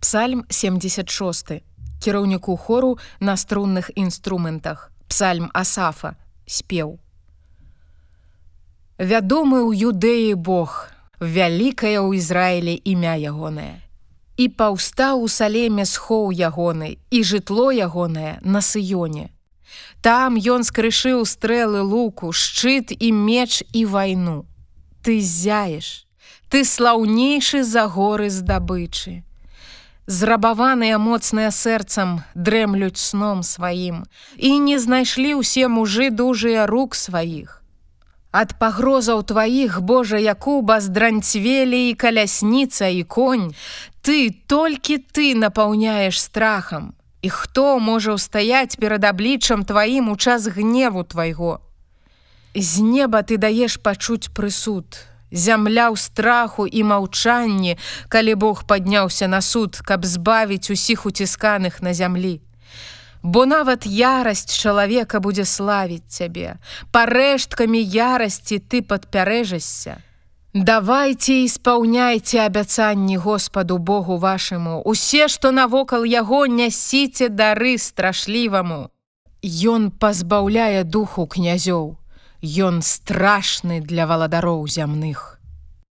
Псальм 76 кіраўніку хору на струнных інструментах. Псальм Асафа. Спеў. Вядомы ў юдэі Бог вялікае ў Ізраілі імя ягонае. І паўстаў у салеме схоў ягоны і жытло ягонае на сыёне. Там ён скрышыў стрэлы луку шчыт і меч і вайну. Ты зяеш ты слаўнейшы за горы здабычы зрабаваныя моцныя сэрцам дрэмлюць сном сваім і не знайшлі ўсе мужы дужыя рук сваіх. Ад пагрозаў тваіх Божа Якуба здранцвелі і калясніца і конь, ты толькі ты напаўняеш страхам. І хто можа ўстаяць перад абліччам тваім у час гневу твайго. З неба ты даеш пачуць прысуд, зямля ў страху і маўчанні, калі Бог падняўся на суд, каб збавіць усіх уцісканых на зямлі. Бо нават ярасць чалавека будзе славіць цябе. Парэшткамі ярасці ты падпярэжашся. Давайте і спаўняйце абяцанні Господу Богу вашаму, Усе, што навокал яго нясіце дары страшліваму. Ён пазбаўляе духу князёў, Ён страшны для валадароў зямных.